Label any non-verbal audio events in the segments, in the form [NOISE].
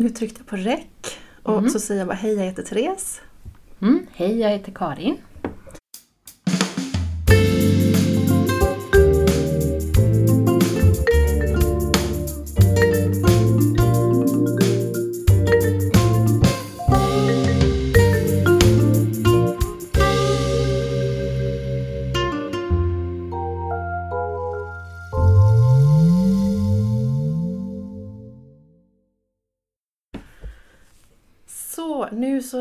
Nu tryckte jag på räck och Mm. så säger jag bara hej, jag heter Therese. Mm, hej, jag heter Karin.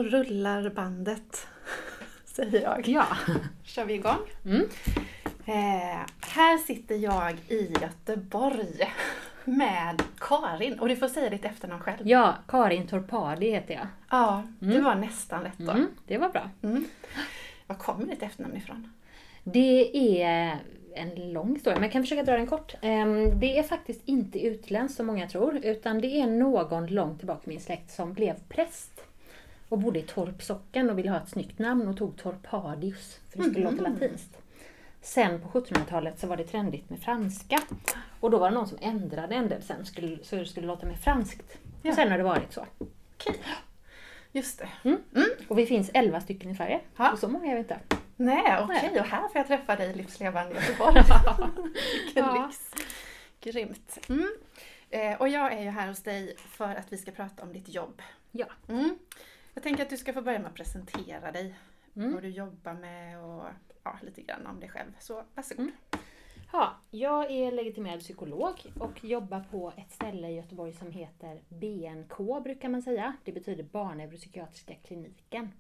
Rullar bandet, [LAUGHS] säger jag. Ja. kör vi igång. Mm. Eh, här sitter jag i Göteborg med Karin. Och du får säga ditt efternamn själv. ja, Karin Torpadi heter jag. Ja, det Mm. var nästan rätt då. Mm, det var bra. Mm. Var kommer ditt efternamn ifrån? Det är en lång historia, men jag kan försöka dra den kort. Ehm, Det är faktiskt inte utländskt som många tror, utan det är någon långt tillbaka i min släkt som blev präst och bodde i Torp socken och ville ha ett snyggt namn och tog Torpadius, för det skulle låta Mhm. latinskt. Sen på 1700-talet så var det trendigt med franska och då var det någon som ändrade ändelsen skulle- så det skulle låta mer franskt. Ja. Och sen har det varit så. Okej. Just det. Mm. Och vi finns 11 stycken i Sverige. Ja. Och så många är vi inte. Nej, okej. Nej. Och här får jag träffa dig i livslevande Göteborg. [LAUGHS] Vilken Ja. lyx. Grymt. Mm. Eh, och jag är ju här hos dig för att vi ska prata om ditt jobb. Ja. Jag tänker att du ska få börja med att presentera dig. Mm. Vad du jobbar med och ja, lite grann om dig själv. Så varsågod. Mm. Ja, jag är legitimerad psykolog och jobbar på ett ställe i Göteborg som heter BNK brukar man säga. Det betyder Barnneuropsykiatriska kliniken.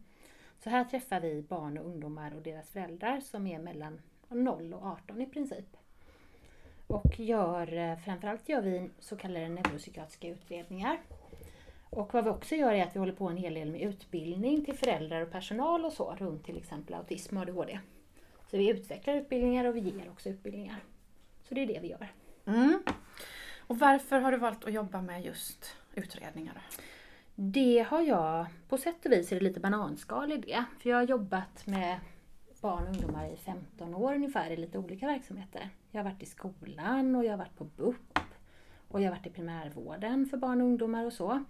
Så här träffar vi barn och ungdomar och deras föräldrar som är mellan 0 och 18 i princip. Och gör, eh, framförallt gör vi så kallade neuropsykiatriska utredningar. Och vad vi också gör är att vi håller på en hel del med utbildning till föräldrar och personal och så runt till exempel autism och ADHD. Så vi utvecklar utbildningar och vi ger också utbildningar. Så det är det vi gör. Mm. Och varför har du valt att jobba med just utredningar? Då? Det har jag, på sätt och vis är det lite bananskal i det. För jag har jobbat med barn och ungdomar i 15 år ungefär i lite olika verksamheter. Jag har varit i skolan och jag har varit på BUP och jag har varit i primärvården för barn och ungdomar och så.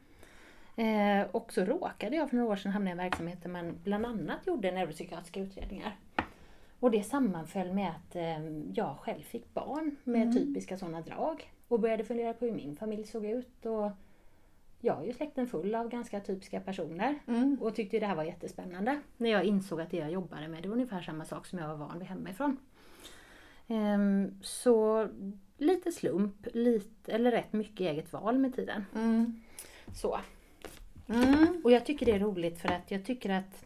Eh, och så råkade jag för några år sedan hamna i en verksamhet där man bland annat gjorde neuropsykiatriska utredningar. Och det sammanföll med att eh, jag själv fick barn med Mm. typiska sådana drag. Och började fundera på hur min familj såg ut. Och jag är ju släkten full av ganska typiska personer. Mm. Och tyckte det här var jättespännande. När jag insåg att det jag jobbade med det var ungefär samma sak som jag var van vid hemifrån. Ehm, så lite slump, lite, eller rätt mycket eget val med tiden. Mm. Så. Mm. Och jag tycker det är roligt för att jag tycker att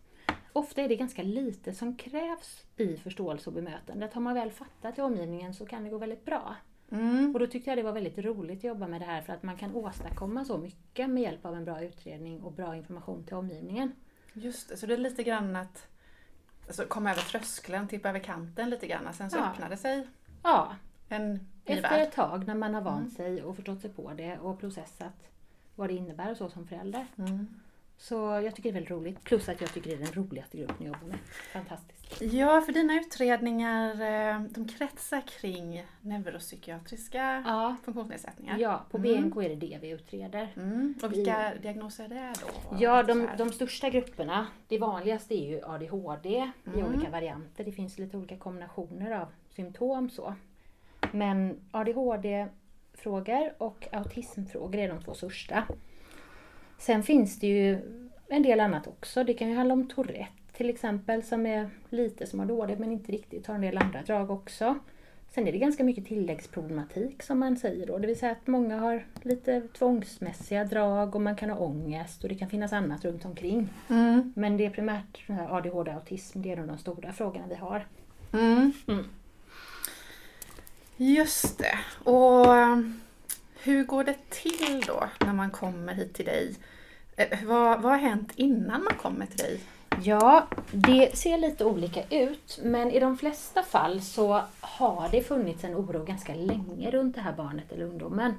ofta är det ganska lite som krävs i förståelse och bemötande. Att har man väl fattat i omgivningen så kan det gå väldigt bra. Mm. Och då tyckte jag det var väldigt roligt att jobba med det här för att man kan åstadkomma så mycket med hjälp av en bra utredning och bra information till omgivningen. Just det, så det är lite grann att alltså, komma över tröskeln, tippa över kanten lite grann. Sen så Ja. öppnade sig Ja, en ny efter värld. ett tag när man har vant Mm. sig och förstått sig på det och processat vad det innebär och så som förälder. Mm. Så jag tycker det är väldigt roligt. Plus att jag tycker det är den roligaste gruppen jag jobbar med. Fantastiskt. Ja, för dina utredningar eh, de kretsar kring neuropsykiatriska Ja, funktionsnedsättningar. ja på Mm. BNK är det det vi utreder. Mm. Och vilka diagnoser är det då? Ja, de, de största grupperna, det vanligaste är ju ADHD i Mm. olika varianter. Det finns lite olika kombinationer av symptom så. Men ADHD-frågor och autismfrågor är de två största. Sen finns det ju en del annat också. Det kan ju handla om Tourette till exempel som är lite som ADHD men inte riktigt, har en del andra drag också. Sen är det ganska mycket tilläggsproblematik som man säger då. Det vill säga att många har lite tvångsmässiga drag och man kan ha ångest och det kan finnas annat runt omkring. Mm. Men det är primärt den här ADHD och autism, det är nog de stora frågorna vi har. Mm. Mm. Just det. Och eh, hur går det till då när man kommer hit till dig? Eh, Vad, vad har hänt innan man kommer till dig? Ja, det ser lite olika ut men i de flesta fall så har det funnits en oro ganska länge runt det här barnet eller ungdomen.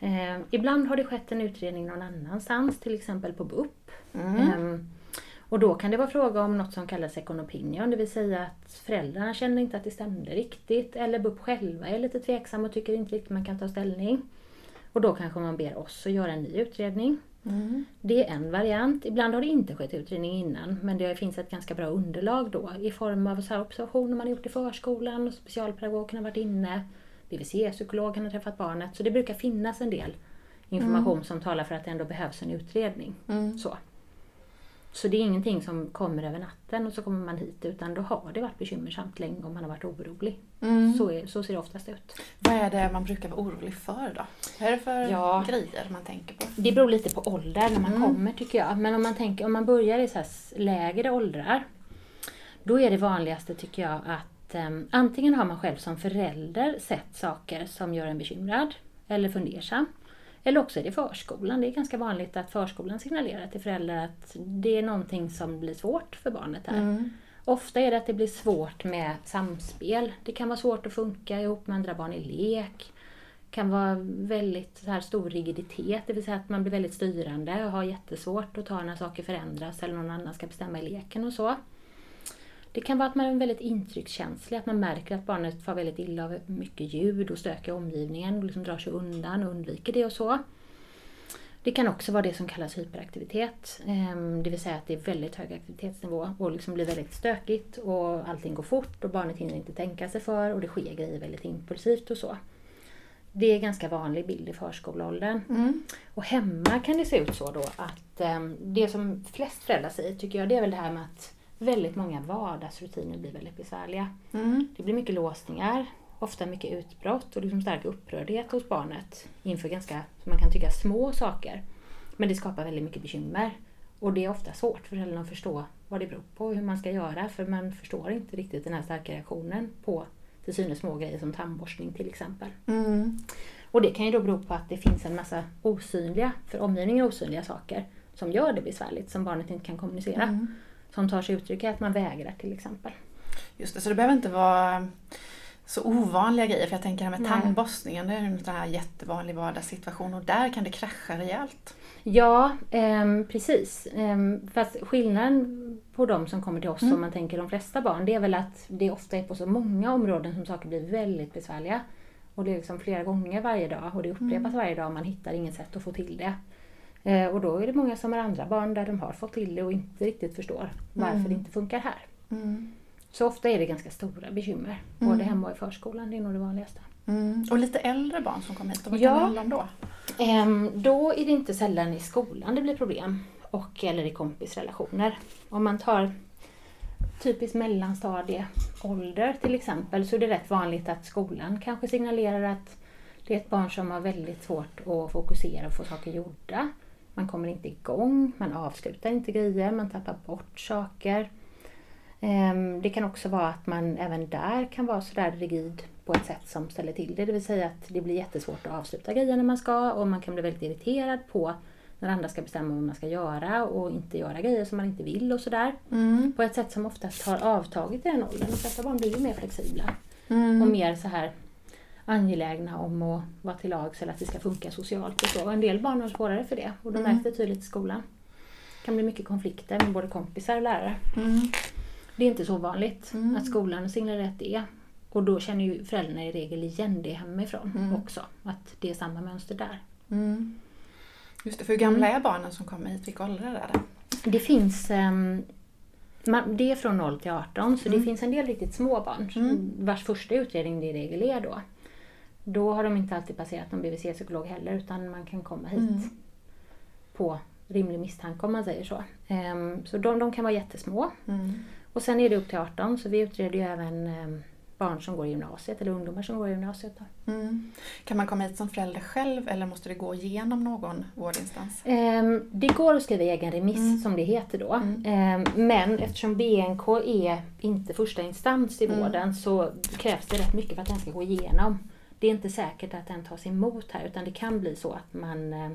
Eh, ibland har det skett en utredning någon annanstans, till exempel på BUP. Mm. Ehm, och då kan det vara fråga om något som kallas second opinion, det vill säga att föräldrarna känner inte att det stämde riktigt eller BUP själva är lite tveksam och tycker inte riktigt man kan ta ställning. Och då kanske man ber oss att göra en ny utredning. Mm. Det är en variant. Ibland har det inte skett utredning innan men det finns ett ganska bra underlag då i form av så här observationer man har gjort i förskolan, och specialpedagogen har varit inne, BVC-psykologen har träffat barnet. Så det brukar finnas en del information som talar för att det ändå behövs en utredning. Mm. Så. Så det är ingenting som kommer över natten och så kommer man hit utan då har det varit bekymmersamt länge om man har varit orolig. Mm. Så, är, så ser det oftast ut. Vad är det man brukar vara orolig för då? Vad är det för Ja. grejer man tänker på? Det beror lite på ålder när man Mm. kommer tycker jag. Men om man, tänker, om man börjar i så lägre åldrar. Då är det vanligaste tycker jag att em, antingen har man själv som förälder sett saker som gör en bekymrad eller fundersam. Eller också är det förskolan. Det är ganska vanligt att förskolan signalerar till föräldrar att det är någonting som blir svårt för barnet här. Mm. Ofta är det att det blir svårt med samspel. Det kan vara svårt att funka ihop med andra barn i lek. Det kan vara väldigt så här stor rigiditet, det vill säga att man blir väldigt styrande och har jättesvårt att ta när saker förändras eller någon annan ska bestämma i leken och så. Det kan vara att man är väldigt intryckskänslig, att man märker att barnet far väldigt illa av mycket ljud och stök i omgivningen och liksom drar sig undan och undviker det och så. Det kan också vara det som kallas hyperaktivitet, ehm, det vill säga att det är väldigt hög aktivitetsnivå och liksom blir väldigt stökigt och allting går fort och barnet hinner inte tänka sig för och det sker grejer väldigt impulsivt och så. Det är en ganska vanlig bild i förskoleåldern. Mm. Och hemma kan det se ut så då att ehm, det som flest föräldrar säger tycker jag det är väl det här med att väldigt många vardagsrutiner blir väldigt besvärliga. Mm. Det blir mycket låsningar, ofta mycket utbrott och liksom stark upprördhet hos barnet inför ganska, som man kan tycka, små saker. Men det skapar väldigt mycket bekymmer. Och det är ofta svårt för föräldrarna att förstå vad det beror på och hur man ska göra för man förstår inte riktigt den här starka reaktionen på till synes små grejer som tandborstning till exempel. Mm. Och det kan ju då bero på att det finns en massa osynliga, för omgivningen osynliga saker som gör det besvärligt, som barnet inte kan kommunicera. Mm. Som tar sig uttryck i att man vägrar till exempel. Just det, så det behöver inte vara så ovanliga grejer. För jag tänker det här med Nej. tandborstningen, det är en sån här jättevanlig vardagssituation och där kan det krascha rejält. Ja, ehm, precis. Ehm, fast skillnaden på de som kommer till oss, Mm. om man tänker de flesta barn, det är väl att det ofta är på så många områden som saker blir väldigt besvärliga. Och det är liksom flera gånger varje dag och det upprepas Mm. varje dag och man hittar inget sätt att få till det. Eh, och då är det många som har andra barn där de har fått till det och inte riktigt förstår varför Mm. det inte funkar här. Mm. Så ofta är det ganska stora bekymmer, Mm. både hemma och i förskolan. Det är nog det vanligaste. Mm. Och lite äldre barn som kommer hit, vad Ja. kan det handla om då? Ehm, då är det inte sällan i skolan det blir problem. Och, eller i kompisrelationer. Om man tar typiskt mellanstadieålder till exempel så är det rätt vanligt att skolan kanske signalerar att det är ett barn som har väldigt svårt att fokusera och få saker gjorda. Man kommer inte igång, man avslutar inte grejer, man tappar bort saker. Ehm, Det kan också vara att man även där kan vara sådär rigid på ett sätt som ställer till det. Det vill säga att det blir jättesvårt att avsluta grejer när man ska och man kan bli väldigt irriterad på när andra ska bestämma vad man ska göra och inte göra grejer som man inte vill och sådär. Mm. På ett sätt som oftast har avtagit i den åldern. De flesta barn blir ju mer flexibla och Mm. mer så här angelägna om att vara till lags eller att det ska funka socialt och så. En del barn har svårare för det och de Mm. märks det tydligt i skolan. Det kan bli mycket konflikter med både kompisar och lärare. Mm. Det är inte så vanligt Mm. att skolan signalerar rätt det. Och då känner ju föräldrarna i regel igen det hemifrån Mm. också. Att det är samma mönster där. Mm. Just det, för hur gamla är barnen som kommer hit? Vilka åldrar är det? Det finns man, det är från 0 till 18 så Mm. det finns en del riktigt små barn Mm. vars första utredning det i regel är då. Då har de inte alltid passerat någon BVC-psykolog heller utan man kan komma hit Mm. på rimlig misstanke om man säger så. Ehm, så de, de kan vara jättesmå. Mm. Och sen är det upp till 18 så vi utreder ju även ehm, barn som går i gymnasiet eller ungdomar som går i gymnasiet. Då. Mm. Kan man komma hit som förälder själv eller måste det gå igenom någon vårdinstans? Ehm, det går att skriva egen remiss Mm. som det heter då. Mm. Men eftersom BNK är inte första instans i Mm. vården så krävs det rätt mycket för att den ska gå igenom. Det är inte säkert att den tas emot här utan det kan bli så att man eh,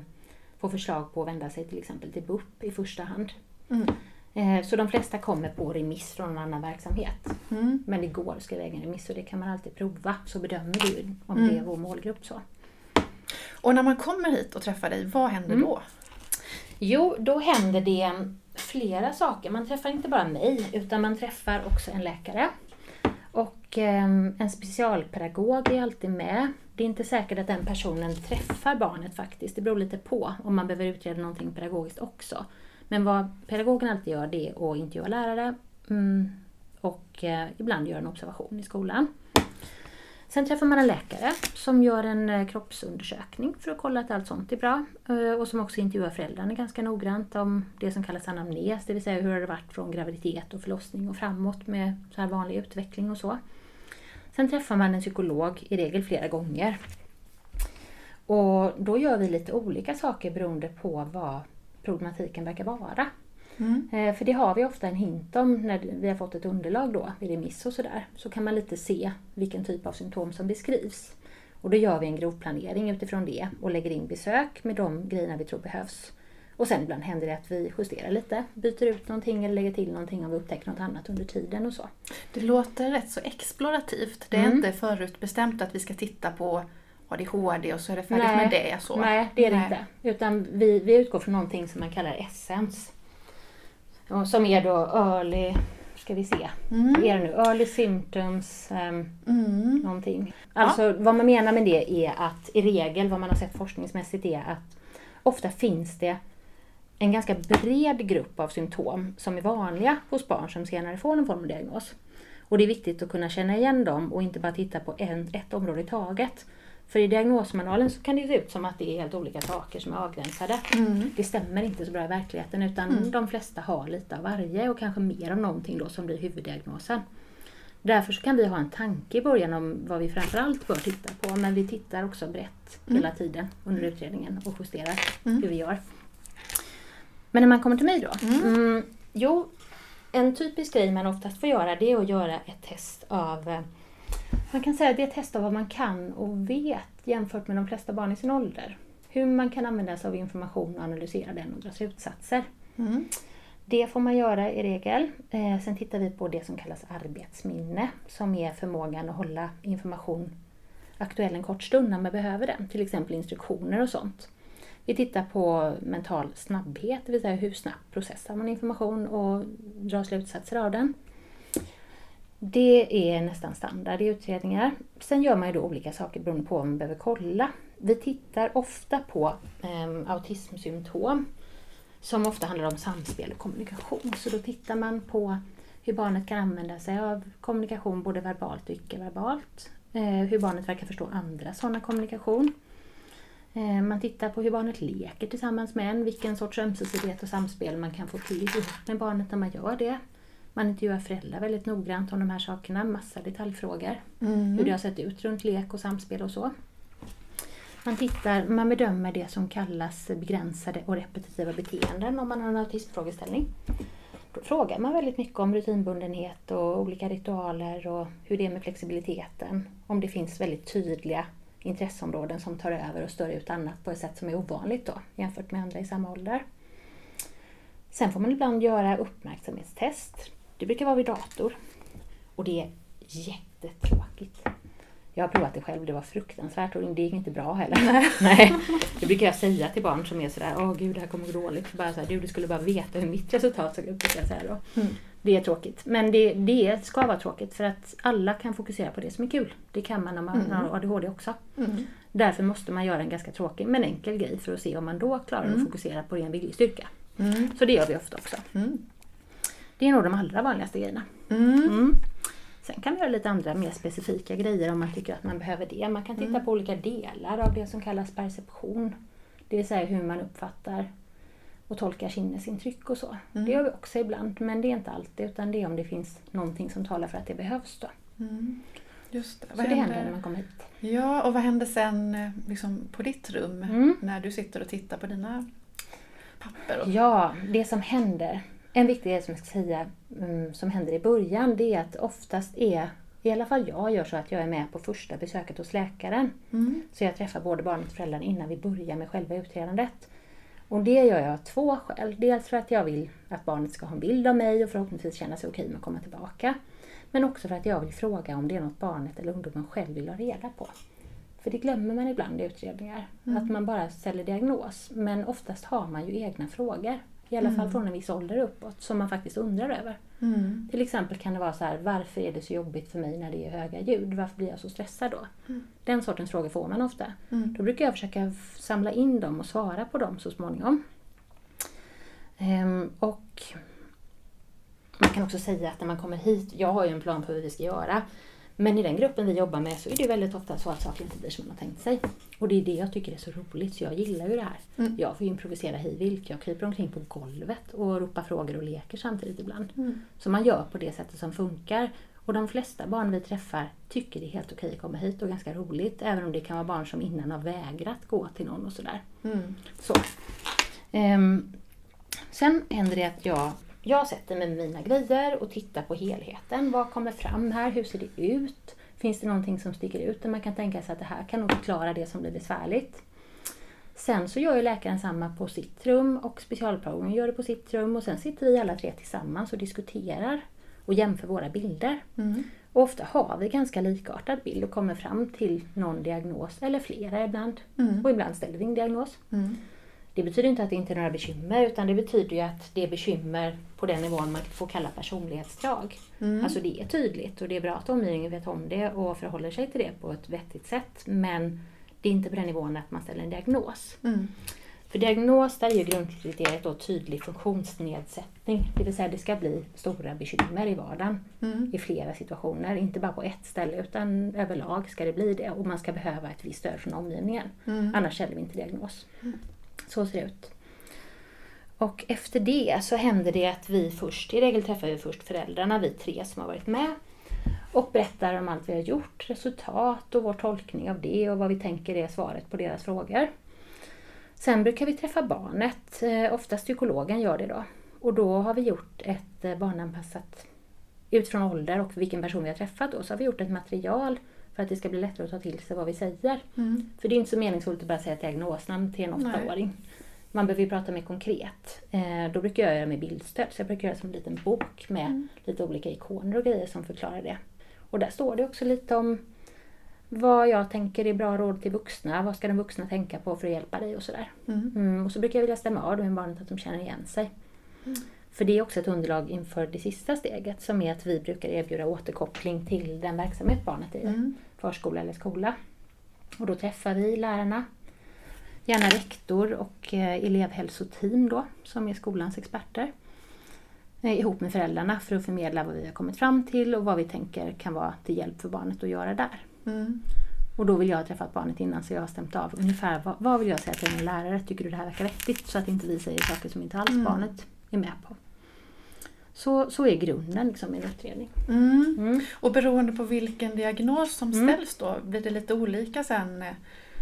får förslag på att vända sig till exempel till BUP i första hand. Mm. Eh, så de flesta kommer på remiss från en annan verksamhet. Mm. Men det går att skriva egen remiss och det kan man alltid prova så bedömer du om Mm. det är vår målgrupp. så. Och när man kommer hit och träffar dig, vad händer Mm. då? Jo, då händer det flera saker. Man träffar inte bara mig, utan man träffar också en läkare. Och ehm, en specialpedagog är alltid med. Det är inte säkert att den personen träffar barnet faktiskt. Det beror lite på om man behöver utreda någonting pedagogiskt också. Men vad pedagogen alltid gör det är att intervjua lärare mm, och eh, ibland göra en observation i skolan. Sen träffar man en läkare som gör en eh, kroppsundersökning för att kolla att allt sånt är bra. Eh, och som också intervjuar föräldrarna ganska noggrant om det som kallas anamnes, det vill säga hur har det varit från graviditet och förlossning och framåt med så här vanlig utveckling och så. Sen träffar man en psykolog, i regel flera gånger. Och då gör vi lite olika saker beroende på vad problematiken verkar vara. Mm. Eh, för det har vi ofta en hint om när vi har fått ett underlag då vid remiss och sådär. Så kan man lite se vilken typ av symptom som beskrivs. Och då gör vi en grovplanering utifrån det och lägger in besök med de grejerna vi tror behövs. Och sen ibland händer det att vi justerar lite, byter ut någonting eller lägger till någonting om vi upptäcker något annat under tiden och så. Det låter rätt så explorativt. Det är mm. inte förutbestämt att vi ska titta på ADHD och så är det färdigt Nej. med det. Så. Nej, det är det inte. Utan vi, vi utgår från någonting som man kallar essens. Som är då early, ska vi se, mm. är det nu? Early symptoms, um, mm. någonting. Alltså ja. vad man menar med det är att i regel, vad man har sett forskningsmässigt är att ofta finns det en ganska bred grupp av symptom som är vanliga hos barn som senare får någon form av diagnos. Och det är viktigt att kunna känna igen dem och inte bara titta på en, ett område i taget. För i diagnosmanualen så kan det se ut som att det är helt olika saker som är avgränsade. Mm. Det stämmer inte så bra i verkligheten utan mm. de flesta har lite av varje och kanske mer av någonting då som blir huvuddiagnosen. Därför så kan vi ha en tanke i början om vad vi framförallt bör titta på men vi tittar också brett mm. hela tiden under utredningen och justerar mm. hur vi gör. Men när man kommer till mig då? Mm. mm. jo, en typisk grej man oftast får göra det är att göra ett test av eh, man kan säga att det är ett test av vad man kan och vet jämfört med de flesta barn i sin ålder. Hur man kan använda sig av information och analysera den och dra slutsatser. Mm. Det får man göra i regel. Eh, sen tittar vi på det som kallas arbetsminne som är förmågan att hålla information aktuell en kort stund när man behöver den, till exempel instruktioner och sånt. Vi tittar på mental snabbhet, det vill säga hur snabbt processar man information och drar slutsatser av den. Det är nästan standard i utredningar. Sen gör man ju då olika saker beroende på vad man behöver kolla. Vi tittar ofta på eh, autismsymptom som ofta handlar om samspel och kommunikation. Så då tittar man på hur barnet kan använda sig av kommunikation både verbalt och icke-verbalt. Eh, hur barnet verkar förstå andra sådana kommunikation. Eh, man tittar på hur barnet leker tillsammans med en, vilken sorts ömsesidighet och samspel man kan få till med barnet när man gör det. Man intervjuar föräldrar väldigt noggrant om de här sakerna, massa detaljfrågor. Mm. Hur det har sett ut runt lek och samspel och så. Man, tittar, man bedömer det som kallas begränsade och repetitiva beteenden om man har en autismfrågeställning. Då frågar man väldigt mycket om rutinbundenhet och olika ritualer och hur det är med flexibiliteten. Om det finns väldigt tydliga intresseområden som tar över och stör ut annat på ett sätt som är ovanligt då, jämfört med andra i samma ålder. Sen får man ibland göra uppmärksamhetstest. Det brukar vara vid dator. Och det är jättetråkigt. Jag har provat det själv, det var fruktansvärt och det gick inte bra heller. [LAUGHS] Nej. Det brukar jag säga till barn som är sådär, åh gud det här kommer gå dåligt. Bara så här, du, du skulle bara veta hur mitt resultat såg ut. Jag säga då. Mm. Det är tråkigt. Men det, det ska vara tråkigt för att alla kan fokusera på det som är kul. Det kan man när man mm. har ADHD också. Mm. Därför måste man göra en ganska tråkig men enkel grej för att se om man då klarar att mm. fokusera på ren viljestyrka. Mm. Så det gör vi ofta också. Mm. Det är nog de allra vanligaste grejerna. Mm. Sen kan vi göra lite andra mer specifika grejer om man tycker att man behöver det. Man kan titta på olika delar av det som kallas perception. Det vill säga hur man uppfattar och tolkar sinnesintryck och så. Mm. Det gör vi också ibland, men det är inte alltid utan det är om det finns någonting som talar för att det behövs. Då. Mm. Just det. Så vad det händer när man kommer hit. Ja, och vad händer sen eh, liksom, på ditt rum mm. när du sitter och tittar på dina papper? Och... Ja, det som händer en viktig grej som jag ska säga um, som händer i början det är att oftast är, i alla fall jag gör så att jag är med på första besöket hos läkaren. Mm. Så jag träffar både barnet och föräldrarna innan vi börjar med själva utredandet. Och det gör jag av två skäl. Dels för att jag vill att barnet ska ha en bild av mig och förhoppningsvis känna sig okej med att komma tillbaka. Men också för att jag vill fråga om det är något barnet eller ungdomen själv vill ha reda på. För det glömmer man ibland i utredningar. Mm. Att man bara ställer diagnos. Men oftast har man ju egna frågor. I alla fall Mm. från en viss ålder uppåt, som man faktiskt undrar över. Mm. Till exempel kan det vara så här, varför är det så jobbigt för mig när det är höga ljud? Varför blir jag så stressad då? Mm. Den sortens frågor får man ofta. Då brukar jag försöka samla in dem och svara på dem så småningom. Ehm, och man kan också säga att när man kommer hit, jag har ju en plan för hur vi ska göra. Men i den gruppen vi jobbar med så är det väldigt ofta så att saker inte blir som man har tänkt sig. Och det är det jag tycker är så roligt, så jag gillar ju det här. Mm. Jag får ju improvisera hej vilt. Jag kryper omkring på golvet och ropar frågor och leker samtidigt ibland. Mm. Så man gör på det sättet som funkar. Och de flesta barn vi träffar tycker det är helt okej att komma hit och ganska roligt. Även om det kan vara barn som innan har vägrat gå till någon och sådär. Mm. Så. Ehm, sen händer det att jag, jag sätter mig med mina grejer och tittar på helheten. Vad kommer fram här? Hur ser det ut? Finns det någonting som sticker ut där man kan tänka sig att det här kan nog förklara det som blir besvärligt? Sen så gör ju läkaren samma på sitt rum och specialpedagogen gör det på sitt rum och sen sitter vi alla tre tillsammans och diskuterar och jämför våra bilder. Mm. Och ofta har vi ganska likartad bild och kommer fram till någon diagnos, eller flera ibland. Mm. Och ibland ställer vi en diagnos. Mm. Det betyder inte att det inte är några bekymmer utan det betyder ju att det är bekymmer på den nivån man får kalla personlighetsdrag. Mm. Alltså det är tydligt och det är bra att omgivningen vet om det och förhåller sig till det på ett vettigt sätt. Men det är inte på den nivån att man ställer en diagnos. Mm. För diagnos, där är ju grundkriteriet då tydlig funktionsnedsättning. Det vill säga det ska bli stora bekymmer i vardagen Mm. i flera situationer. Inte bara på ett ställe utan överlag ska det bli det. Och man ska behöva ett visst stöd från omgivningen. Mm. Annars ställer vi inte diagnos. Så ser det ut. Och efter det så händer det att vi först, i regel träffar vi först föräldrarna, vi tre som har varit med. Och berättar om allt vi har gjort, resultat och vår tolkning av det och vad vi tänker är svaret på deras frågor. Sen brukar vi träffa barnet, eh, oftast psykologen gör det då. Och då har vi gjort ett eh, barnanpassat, utifrån ålder och vilken person vi har träffat då, så har vi gjort ett material för att det ska bli lättare att ta till sig vad vi säger. Mm. För det är inte så meningsfullt att bara säga ett diagnosnamn till en åttaåring. Man behöver ju prata mer konkret. Eh, då brukar jag göra med bildstöd, så jag brukar göra som en liten bok med Mm. lite olika ikoner och grejer som förklarar det. Och där står det också lite om vad jag tänker är bra råd till vuxna, vad ska de vuxna tänka på för att hjälpa dig och sådär. Mm. Mm, och så brukar jag vilja stämma av med barnet att de känner igen sig. Mm. För det är också ett underlag inför det sista steget som är att vi brukar erbjuda återkoppling till den verksamhet barnet är i Mm. Förskola eller skola. Och då träffar vi lärarna, gärna rektor och eh, elevhälsoteam då, som är skolans experter. Eh, ihop med föräldrarna för att förmedla vad vi har kommit fram till och vad vi tänker kan vara till hjälp för barnet att göra där. Mm. Och då vill jag ha träffat barnet innan så jag har stämt av ungefär vad, vad vill jag säga till en lärare, tycker du det här verkar vettigt? Så att inte vi säger saker som inte alls Mm. barnet är med på. Så, så är grunden liksom i en utredning. Mm. Mm. Och beroende på vilken diagnos som Mm. ställs då, blir det lite olika sen eh,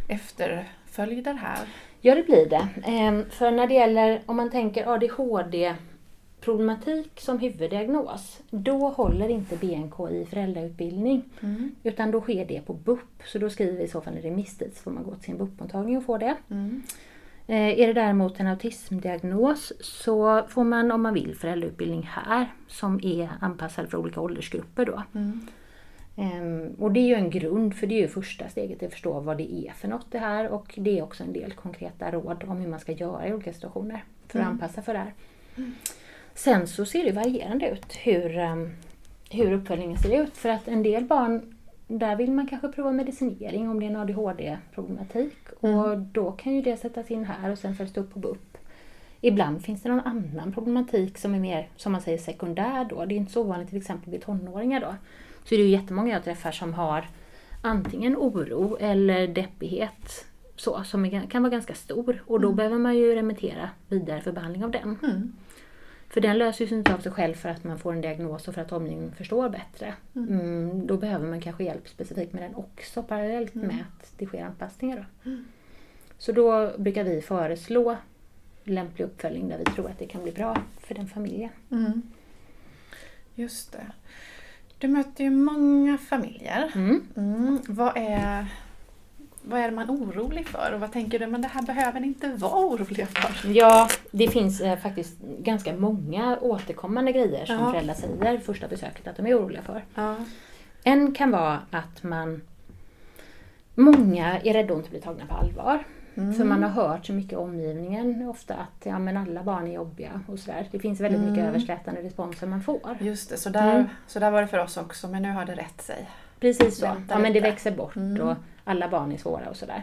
efterföljder här? Ja, det blir det. Ehm, För när det gäller, om man tänker ADHD-problematik som huvuddiagnos, då håller inte BNK i föräldrautbildning. Mm. Utan då sker det på BUP, så då skriver vi i så fall en remisstid så får man gå till sin BUP-mottagning och få det. Mm. Eh, Är det däremot en autismdiagnos så får man om man vill föräldrautbildning här som är anpassad för olika åldersgrupper då. Mm. Ehm, och det är ju en grund, för det är ju första steget att förstå vad det är för något det här och det är också en del konkreta råd om hur man ska göra i olika situationer för att Mm. anpassa för det här. Sen så ser det varierande ut hur, ehm, hur uppföljningen ser ut för att en del barn där vill man kanske prova medicinering om det är en ADHD-problematik och då kan ju det sättas in här och sen följs det upp på BUP. Ibland finns det någon annan problematik som är mer, som man säger, sekundär då. Det är inte så vanligt till exempel vid tonåringar då. Så är det ju jättemånga jag träffar som har antingen oro eller deppighet så, som är, kan vara ganska stor. Och då behöver man ju remittera vidare för behandling av den. Mm. För den löser ju sig inte av sig själv för att man får en diagnos och för att omgivningen förstår bättre. Mm, då behöver man kanske hjälp specifikt med den också parallellt med att det sker anpassningar. Då. Så då brukar vi föreslå lämplig uppföljning där vi tror att det kan bli bra för den familjen. Mm. Just det. Du möter ju många familjer. Mm. Mm. Vad, är, vad är man orolig för och vad tänker du, men det här behöver ni inte vara oroliga för? Ja, det finns eh, faktiskt ganska många återkommande grejer som Ja. föräldrar säger första besöket att de är oroliga för. Ja. En kan vara att man... Många är rädda att inte bli tagna på allvar. Mm. För man har hört så mycket i omgivningen ofta att ja, men alla barn är jobbiga och sådär. Det finns väldigt mycket Mm. överslätande responser man får. Just det, så där, Mm. så där var det för oss också, men nu har det rätt sig. Precis så. Vänta Ja, men det växer bort Mm. och alla barn är svåra och sådär.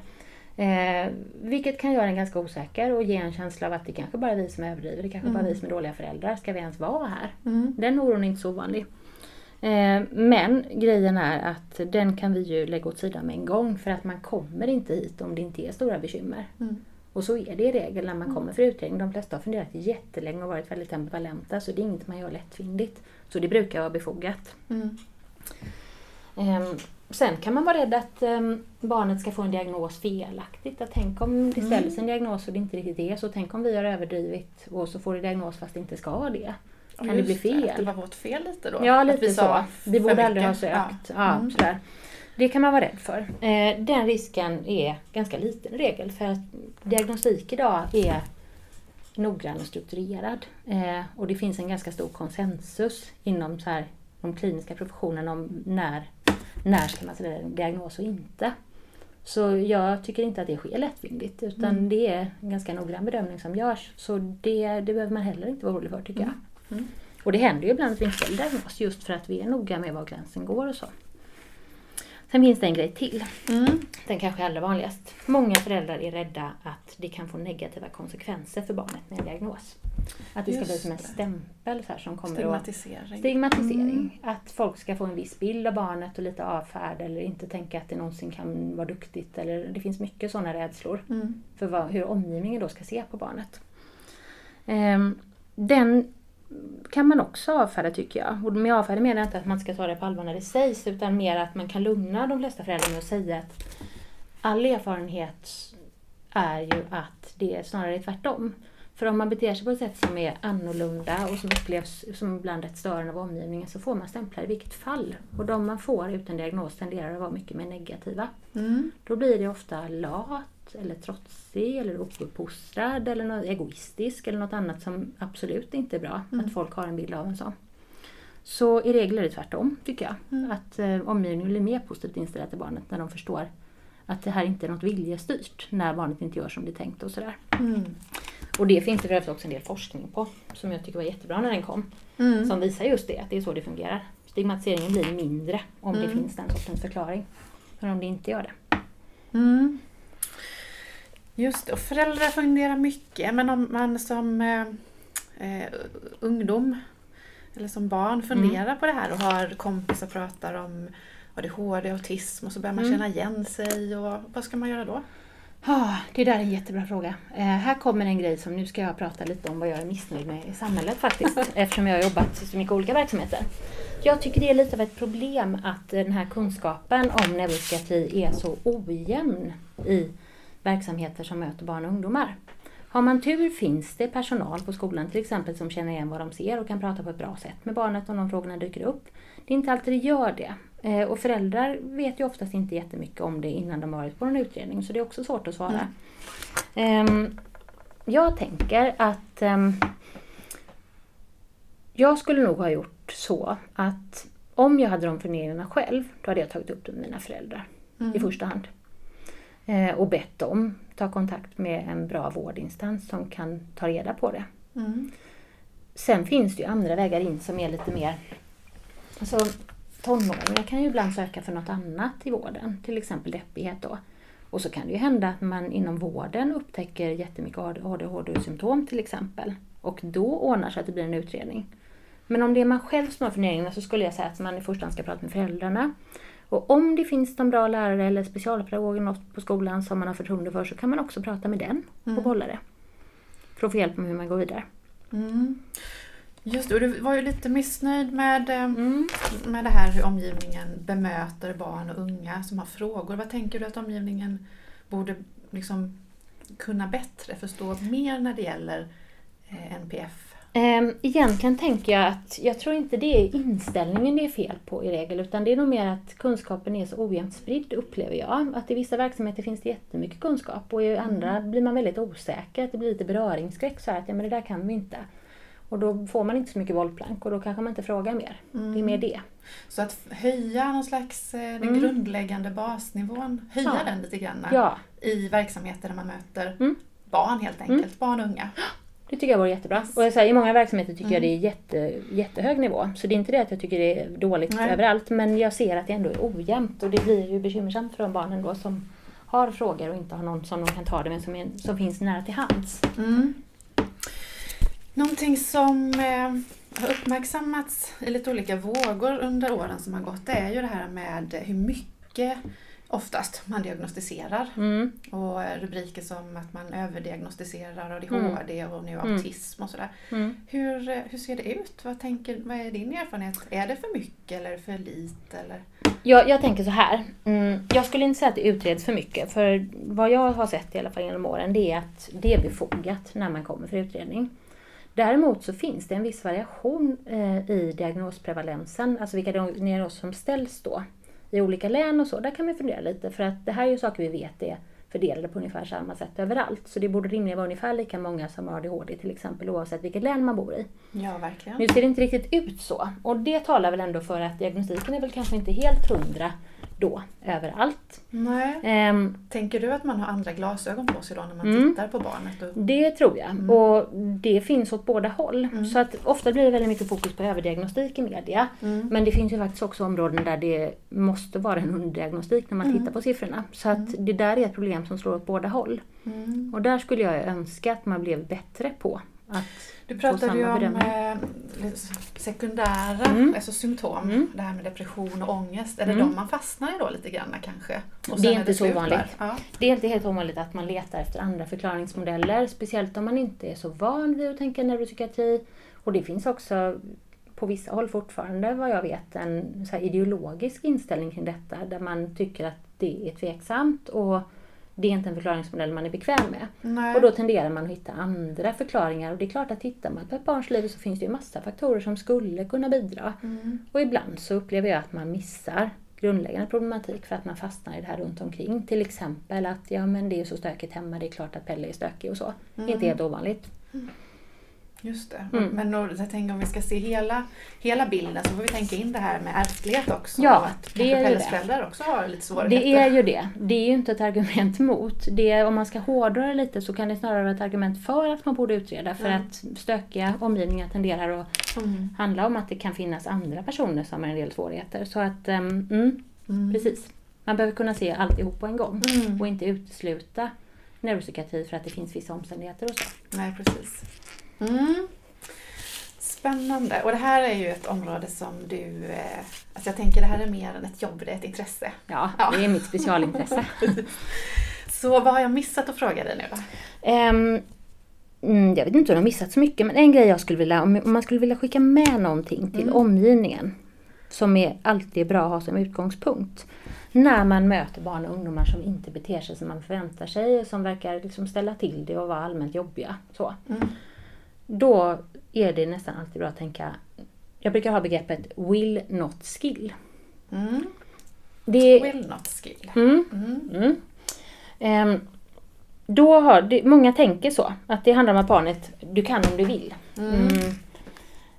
Eh, vilket kan göra en ganska osäker och ge en känsla av att det kanske bara är vi som överdriver. Det kanske bara är Mm. vi som är dåliga föräldrar. Ska vi ens vara här? Mm. Den oron är inte så ovanlig. Eh, men grejen är att den kan vi ju lägga åt sidan med en gång för att man kommer inte hit om det inte är stora bekymmer. Mm. Och så är det i regel när man kommer för utredning. De flesta har funderat jättelänge och varit väldigt ambivalenta så det är inget man gör lättvindigt. Så det brukar vara befogat. Mm. Ehm, sen kan man vara rädd att ehm, barnet ska få en diagnos felaktigt. Att tänk om det ställs en diagnos och det inte riktigt är så. Tänk om vi har överdrivit och så får det diagnos fast det inte ska det. Kan det bli just fel? Att det var vårt fel lite då? Ja, lite så. Vi borde aldrig ha sökt. Ja. Ja. Mm. sådär. Det kan man vara rädd för. Eh, den risken är ganska liten i regel för att diagnostik idag är noggrann och strukturerad. Eh, och det finns en ganska stor konsensus inom så här, de kliniska professionerna om när, när ska man ställa en diagnos och inte. Så jag tycker inte att det sker lättvindigt utan Mm. det är en ganska noggrann bedömning som görs. Så det, det behöver man heller inte vara orolig för tycker jag. Mm. Och det händer ju ibland att vi inte ställer diagnos just för att vi är noga med var gränsen går och så. Sen finns det en grej till. Mm. Den kanske är allra vanligast. Många föräldrar är rädda att det kan få negativa konsekvenser för barnet med en diagnos. Att det ska Just bli som en stämpel så här, som kommer att Stigmatisering. Stigmatisering. Att folk ska få en viss bild av barnet och lite avfärd eller inte tänka att det någonsin kan vara duktigt. Eller, det finns mycket sådana rädslor Mm. för vad, hur omgivningen då ska se på barnet. Ehm, den kan man också avfärda tycker jag. Och med avfärda menar jag inte att man ska ta det på allvar när det sägs utan mer att man kan lugna de flesta föräldrar med att säga att all erfarenhet är ju att det är snarare tvärtom. För om man beter sig på ett sätt som är annorlunda och som upplevs som ibland rätt störande av omgivningen så får man stämplar i vilket fall. Och de man får utan diagnos tenderar att vara mycket mer negativa. Mm. Då blir det ofta lat eller trotsig eller uppfostrad eller något egoistisk eller något annat som absolut inte är bra. Mm. Att folk har en bild av en sån. Så i regel är det tvärtom tycker jag. Mm. Att eh, omgivningen blir mer positivt inställd till barnet när de förstår att det här inte är något viljestyrt när barnet inte gör som det är tänkt och sådär. Mm. Och det finns det också en del forskning på som jag tycker var jättebra när den kom. Mm. Som visar just det, att det är så det fungerar. Stigmatiseringen blir mindre om det Mm. finns den sortens förklaring. Men om det inte gör det. Mm. Just det, och föräldrar funderar mycket men om man som eh, eh, ungdom eller som barn funderar Mm. på det här och har kompisar pratar om ADHD, autism och så börjar man Mm. känna igen sig och vad ska man göra då? Ah, det där är en jättebra fråga. Eh, här kommer en grej som nu ska jag prata lite om vad jag är missnöjd med i samhället faktiskt. [LAUGHS] eftersom jag har jobbat i så mycket olika verksamheter. Jag tycker det är lite av ett problem att den här kunskapen om neuropsykiatri är så ojämn i verksamheter som möter barn och ungdomar. Har man tur finns det personal på skolan till exempel som känner igen vad de ser och kan prata på ett bra sätt med barnet om de frågorna dyker upp. Det är inte alltid det gör det. Eh, Och föräldrar vet ju oftast inte jättemycket om det innan de varit på en utredning så det är också svårt att svara. Ehm, Jag tänker att ehm, jag skulle nog ha gjort så att om jag hade de funderingarna själv, då hade jag tagit upp det med mina föräldrar i första hand. Eh, och bett dem ta kontakt med en bra vårdinstans som kan ta reda på det. Mm. Sen finns det ju andra vägar in som är lite mer... Alltså, tonåringar kan ju ibland söka för något annat i vården, till exempel deppighet då. Och så kan det ju hända att man inom vården upptäcker jättemycket ADHD-symptom till exempel. Och då ordnar sig att det blir en utredning. Men om det är man själv som har funderingarna så skulle jag säga att man i första hand ska prata med föräldrarna. Och om det finns någon bra lärare eller specialpedagog på skolan som man har förtroende för så kan man också prata med den och bolla det. För att få hjälp med hur man går vidare. Mm. Just det, och du var ju lite missnöjd med, eh, Mm. med det här hur omgivningen bemöter barn och unga som har frågor. Vad tänker du att omgivningen borde liksom kunna bättre förstå mer när det gäller eh, NPF? Ehm, Egentligen tänker jag att jag tror inte det är inställningen det är fel på i regel utan det är nog mer att kunskapen är så ojämnt spridd upplever jag. Att i vissa verksamheter finns det jättemycket kunskap och i andra blir man väldigt osäker, att det blir lite beröringsskräck så här att ja, men det där kan vi inte. Och då får man inte så mycket bollplank och då kanske man inte frågar mer. Det är mer det. Så att höja någon slags eh, den Mm. grundläggande basnivån, höja Ja. den lite grann Ja, i verksamheter där man möter Mm. barn helt enkelt, barn och unga. Det tycker jag vore jättebra. Och jag säger, I många verksamheter tycker jag Mm. det är jätte, jättehög nivå. Så det är inte det att jag tycker det är dåligt Nej. överallt. Men jag ser att det ändå är ojämnt och det blir ju bekymmersamt för de barnen då som har frågor och inte har någon som de kan ta det med som, är, som finns nära till hands. Mm. Någonting som eh, har uppmärksammats i lite olika vågor under åren som har gått det är ju det här med hur mycket oftast man diagnostiserar. Mm. Och eh, rubriker som att man överdiagnostiserar ADHD och nu Mm. autism och sådär. Mm. Hur, eh, hur ser det ut? Vad, tänker, vad är din erfarenhet? Är det för mycket eller för lite? Eller? Jag, jag tänker så här. Mm, jag skulle inte säga att det utreds för mycket. För vad jag har sett i alla fall genom åren det är att det är befogat när man kommer för utredning. Däremot så finns det en viss variation eh, i diagnosprevalensen, alltså vilka diagnoser som ställs då i olika län och så. Där kan man fundera lite för att det här är ju saker vi vet är fördelade på ungefär samma sätt överallt. Så det borde rimligen vara ungefär lika många som har ADHD till exempel oavsett vilket län man bor i. Ja, verkligen. Nu ser det inte riktigt ut så. Och det talar väl ändå för att diagnostiken är väl kanske inte helt hundra då överallt. Ehm, Tänker du att man har andra glasögon på sig då när man Mm. tittar på barnet? Och... det tror jag. Och det finns åt båda håll. Mm. Så att ofta blir det väldigt mycket fokus på överdiagnostik i media. Mm. Men det finns ju faktiskt också områden där det måste vara en underdiagnostik när man Mm. tittar på siffrorna. Så att det där är ett problem som slår åt båda håll. Mm. Och där skulle jag önska att man blev bättre på Du pratade ju om eh, sekundära Mm. alltså symptom. Mm. Det här med depression och ångest. Är det Mm. de man fastnar i då lite grann kanske? Det är inte så slut där? vanligt. Ja. Det är inte helt ovanligt att man letar efter andra förklaringsmodeller, speciellt om man inte är så van vid att tänka neuropsykiatri. Och det finns också på vissa håll fortfarande, vad jag vet, en så ideologisk inställning kring detta, där man tycker att det är tveksamt och det är inte en förklaringsmodell man är bekväm med. Nej. Och då tenderar man att hitta andra förklaringar. Och det är klart att tittar man på ett barns liv så finns det ju massa faktorer som skulle kunna bidra. Mm. Och ibland så upplever jag att man missar grundläggande problematik för att man fastnar i det här runt omkring. Till exempel att ja men det är så stökigt hemma, det är klart att Pelle är stökig och så. Mm. Inte helt ovanligt. Just det. Mm. Men då, jag tänker om vi ska se hela, hela bilden så får vi tänka in det här med ärftlighet också. Ja, och att det är ju det. föräldrar också har lite svårigheter. Det är ju det. Det är ju inte ett argument mot. Det är, om man ska hårdra det lite så kan det snarare vara ett argument för att man borde utreda. För Mm. att stökiga omgivningar tenderar att Mm. handla om att det kan finnas andra personer som har en del svårigheter. Så att, Mm. precis. Man behöver kunna se alltihop på en gång. Mm. Och inte utesluta neuropsykiatri för att det finns vissa omständigheter och så. Nej, precis. Mm. Spännande. Och det här är ju ett område som du... Eh, alltså jag tänker det här är mer än ett jobb, det är ett intresse. Ja, Ja. det är mitt specialintresse. [LAUGHS] Så vad har jag missat att fråga dig nu då? Mm, jag vet inte om jag har missat så mycket, men en grej jag skulle vilja, om man skulle vilja skicka med någonting till Mm. omgivningen, som är alltid bra att ha som utgångspunkt. När man möter barn och ungdomar som inte beter sig som man förväntar sig, som verkar liksom ställa till det och vara allmänt jobbiga. Så. Mm. Då är det nästan alltid bra att tänka, jag brukar ha begreppet will not skill. Mm. Det, Will not skill. mm, Mm. Mm. Ehm, då har det, många tänker så, att det handlar om att barnet, du kan om du vill. Mm.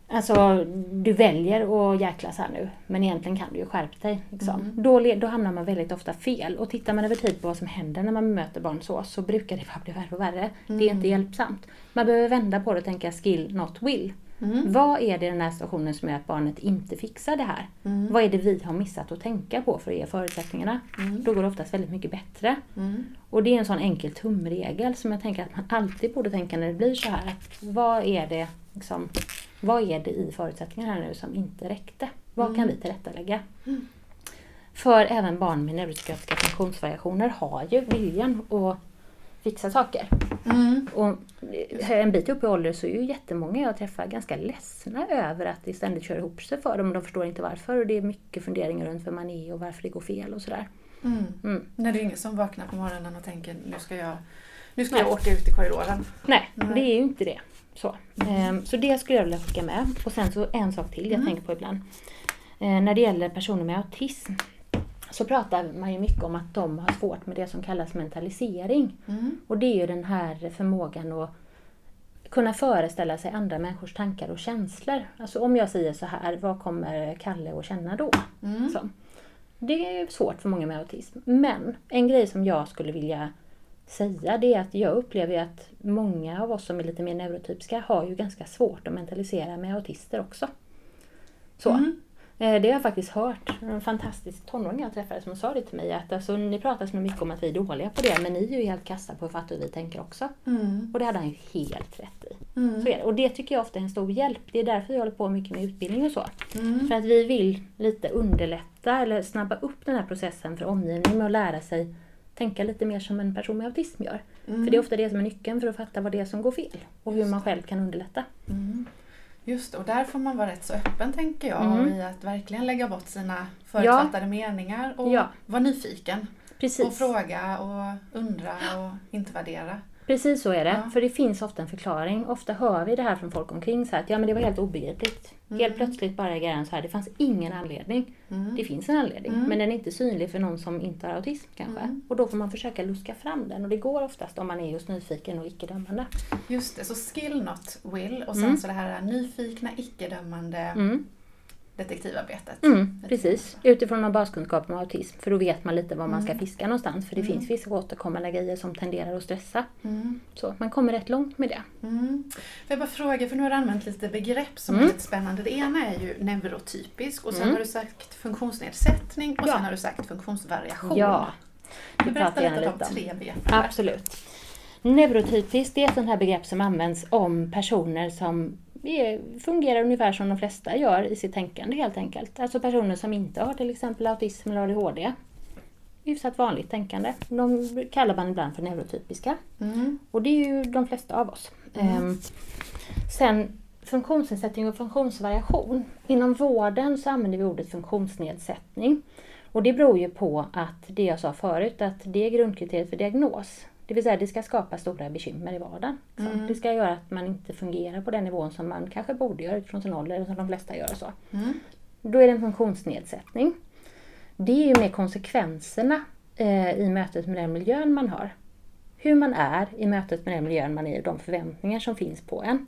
Mm. Alltså, du väljer att jäklas här nu, men egentligen kan du ju skärpa dig. Liksom. Mm. Då, då hamnar man väldigt ofta fel. Och tittar man över tid på vad som händer när man möter barn så, så brukar det bara bli värre och värre. Det är Mm. inte hjälpsamt. Man behöver vända på det och tänka skill, not will. Mm. Vad är det i den här situationen som gör att barnet inte fixar det här? Mm. Vad är det vi har missat att tänka på för att ge förutsättningarna? Mm. Då går det oftast väldigt mycket bättre. Mm. Och det är en sån enkel tumregel som jag tänker att man alltid borde tänka när det blir så här. Att vad, är det, liksom, vad är det i förutsättningarna här nu som inte räckte? Vad kan Mm. vi tillrättalägga? Mm. För även barn med neuropsykiatriska funktionsvariationer har ju viljan att fixa saker. Mm. Och en bit upp i ålder så är ju jättemånga jag träffar ganska ledsna över att det ständigt kör ihop sig för dem. och De förstår inte varför och det är mycket funderingar runt vem man är och varför det går fel och sådär. Mm. Mm. När det är ingen som vaknar på morgonen och tänker nu ska jag, nu ska Nej. jag åka ut i korridoren. Nej, Nej. det är ju inte det. Så, Ehm, så det skulle jag vilja skicka med. Och sen så en sak till jag Mm. tänker på ibland. Eh, när det gäller personer med autism så pratar man ju mycket om att de har svårt med det som kallas mentalisering. Mm. Och det är ju den här förmågan att kunna föreställa sig andra människors tankar och känslor. Alltså om jag säger så här, vad kommer Kalle att känna då? Mm. Så. Det är svårt för många med autism. Men en grej som jag skulle vilja säga det är att jag upplever att många av oss som är lite mer neurotypiska har ju ganska svårt att mentalisera med autister också. Så. Mm. Eh, Det har jag faktiskt hört. En fantastisk tonåring jag träffade som sa det till mig att alltså, ni pratar så mycket om att vi är dåliga på det men ni är ju helt kassa på hur vi tänker också. Mm. Och det hade han ju helt rätt i. Mm. Så är det. Och det tycker jag ofta är en stor hjälp. Det är därför jag håller på mycket med utbildning och så. Mm. För att vi vill lite underlätta eller snabba upp den här processen för omgivningen med att lära sig tänka lite mer som en person med autism gör. Mm. För det är ofta det som är nyckeln för att fatta vad det är som går fel och hur man själv kan underlätta. Mm. Just och där får man vara rätt så öppen tänker jag Mm. i att verkligen lägga bort sina förutfattade meningar och Ja. vara nyfiken. Och Precis. fråga och undra och inte värdera. Precis så är det. Ja. För det finns ofta en förklaring. Ofta hör vi det här från folk omkring så här att ja men det var helt obegripligt. Mm. Helt plötsligt bara är grejen så här, det fanns ingen anledning. Mm. Det finns en anledning Mm. men den är inte synlig för någon som inte har autism kanske. Mm. Och då får man försöka luska fram den och det går oftast om man är just nyfiken och icke-dömande. Just det, så skill not will och sen Mm. så det här nyfikna, icke-dömande Mm. Detektivarbetet. Mm, precis. Utifrån någon baskunskap om autism. För då vet man lite var man ska Mm. fiska någonstans. För det Mm. finns vissa återkommande grejer som tenderar att stressa. Mm. Så man kommer rätt långt med det. Mm. Jag bara fråga, för nu har du använt lite begrepp som är lite spännande. Det ena är ju neurotypisk och sen har du sagt funktionsnedsättning och Ja. sen har du sagt funktionsvariation. Ja, Du det berätta pratar jag lite lite om. tre begrepp. Absolut. Neurotypiskt det är ett sånt här begrepp som används om personer som är, fungerar ungefär som de flesta gör i sitt tänkande helt enkelt. Alltså personer som inte har till exempel autism eller ADHD. Hyfsat vanligt tänkande. De kallar man ibland för neurotypiska. Mm. Och det är ju de flesta av oss. Mm. Ehm, sen funktionsnedsättning och funktionsvariation. Inom vården så använder vi ordet funktionsnedsättning. Och det beror ju på att det jag sa förut, att det är grundkriteriet för diagnos. Det vill säga det ska skapa stora bekymmer i vardagen. Mm. Det ska göra att man inte fungerar på den nivån som man kanske borde göra utifrån sin ålder, eller som de flesta gör. Så. Mm. Då är det en funktionsnedsättning. Det är ju med konsekvenserna eh, i mötet med den miljön man har. Hur man är i mötet med den miljön man är i och de förväntningar som finns på en.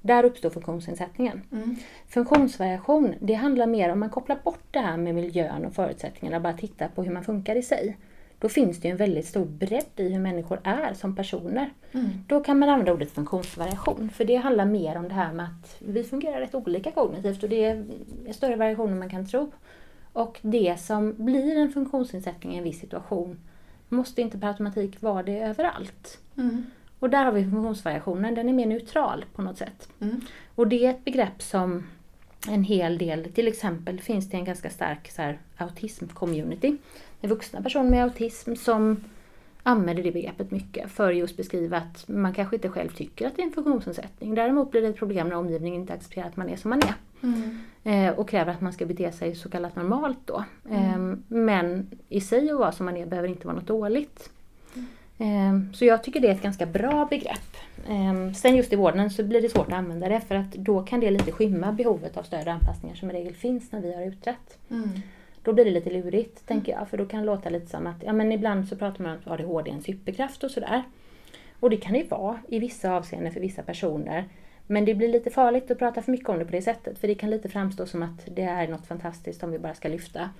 Där uppstår funktionsnedsättningen. Mm. Funktionsvariation, det handlar mer om man kopplar bort det här med miljön och förutsättningarna och bara tittar på hur man funkar i sig. Då finns det ju en väldigt stor bredd i hur människor är som personer. Mm. Då kan man använda ordet funktionsvariation, för det handlar mer om det här med att vi fungerar rätt olika kognitivt och det är större variationer än man kan tro. Och det som blir en funktionsnedsättning i en viss situation måste inte per automatik vara det överallt. Mm. Och där har vi funktionsvariationen, den är mer neutral på något sätt. Mm. Och det är ett begrepp som en hel del, till exempel finns det en ganska stark så här, autism-community. Vuxna personer med autism som använder det begreppet mycket för just beskriva att man kanske inte själv tycker att det är en funktionsnedsättning. Däremot blir det ett problem när omgivningen inte accepterar att man är som man är. Mm. Eh, och kräver att man ska bete sig så kallat normalt då. Eh, men i sig och vara som man är behöver inte vara något dåligt. Eh, så jag tycker det är ett ganska bra begrepp. Eh, sen just i vården så blir det svårt att använda det för att då kan det lite skymma behovet av stöd och anpassningar som i regel finns när vi har utrett. Mm. Då blir det lite lurigt, tänker jag. För då kan det låta lite som att, ja men ibland så pratar man om att ADHD är en superkraft och sådär. Och det kan det ju vara i vissa avseenden för vissa personer. Men det blir lite farligt att prata för mycket om det på det sättet. För det kan lite framstå som att det är något fantastiskt om vi bara ska lyfta.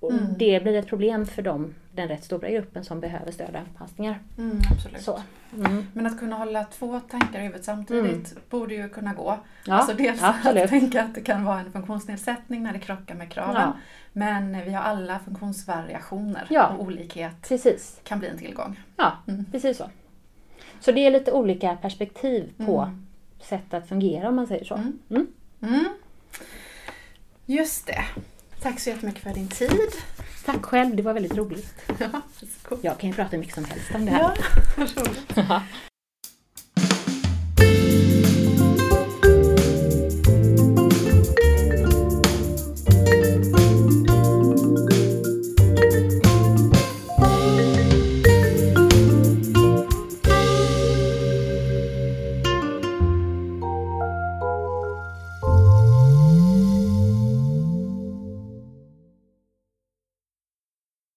Och Mm. Det blir ett problem för dem, den rätt stora gruppen som behöver stöd och anpassningar. Mm, absolut. Så. Mm. Men att kunna hålla två tankar i huvudet samtidigt borde ju kunna gå. Ja, alltså dels absolut. att tänka att det kan vara en funktionsnedsättning när det krockar med kraven. Ja. Men vi har alla funktionsvariationer Ja. och olikhet Precis. kan bli en tillgång. Ja, Mm. precis så. Så det är lite olika perspektiv på Mm. sätt att fungera om man säger så. Mm. Mm. Mm. Just det. Tack så jättemycket för din tid. Tack själv, det var väldigt roligt. [LAUGHS] Ja, varsågod. Jag kan ju prata mycket som helst om det här. Ja. [LAUGHS] [LAUGHS]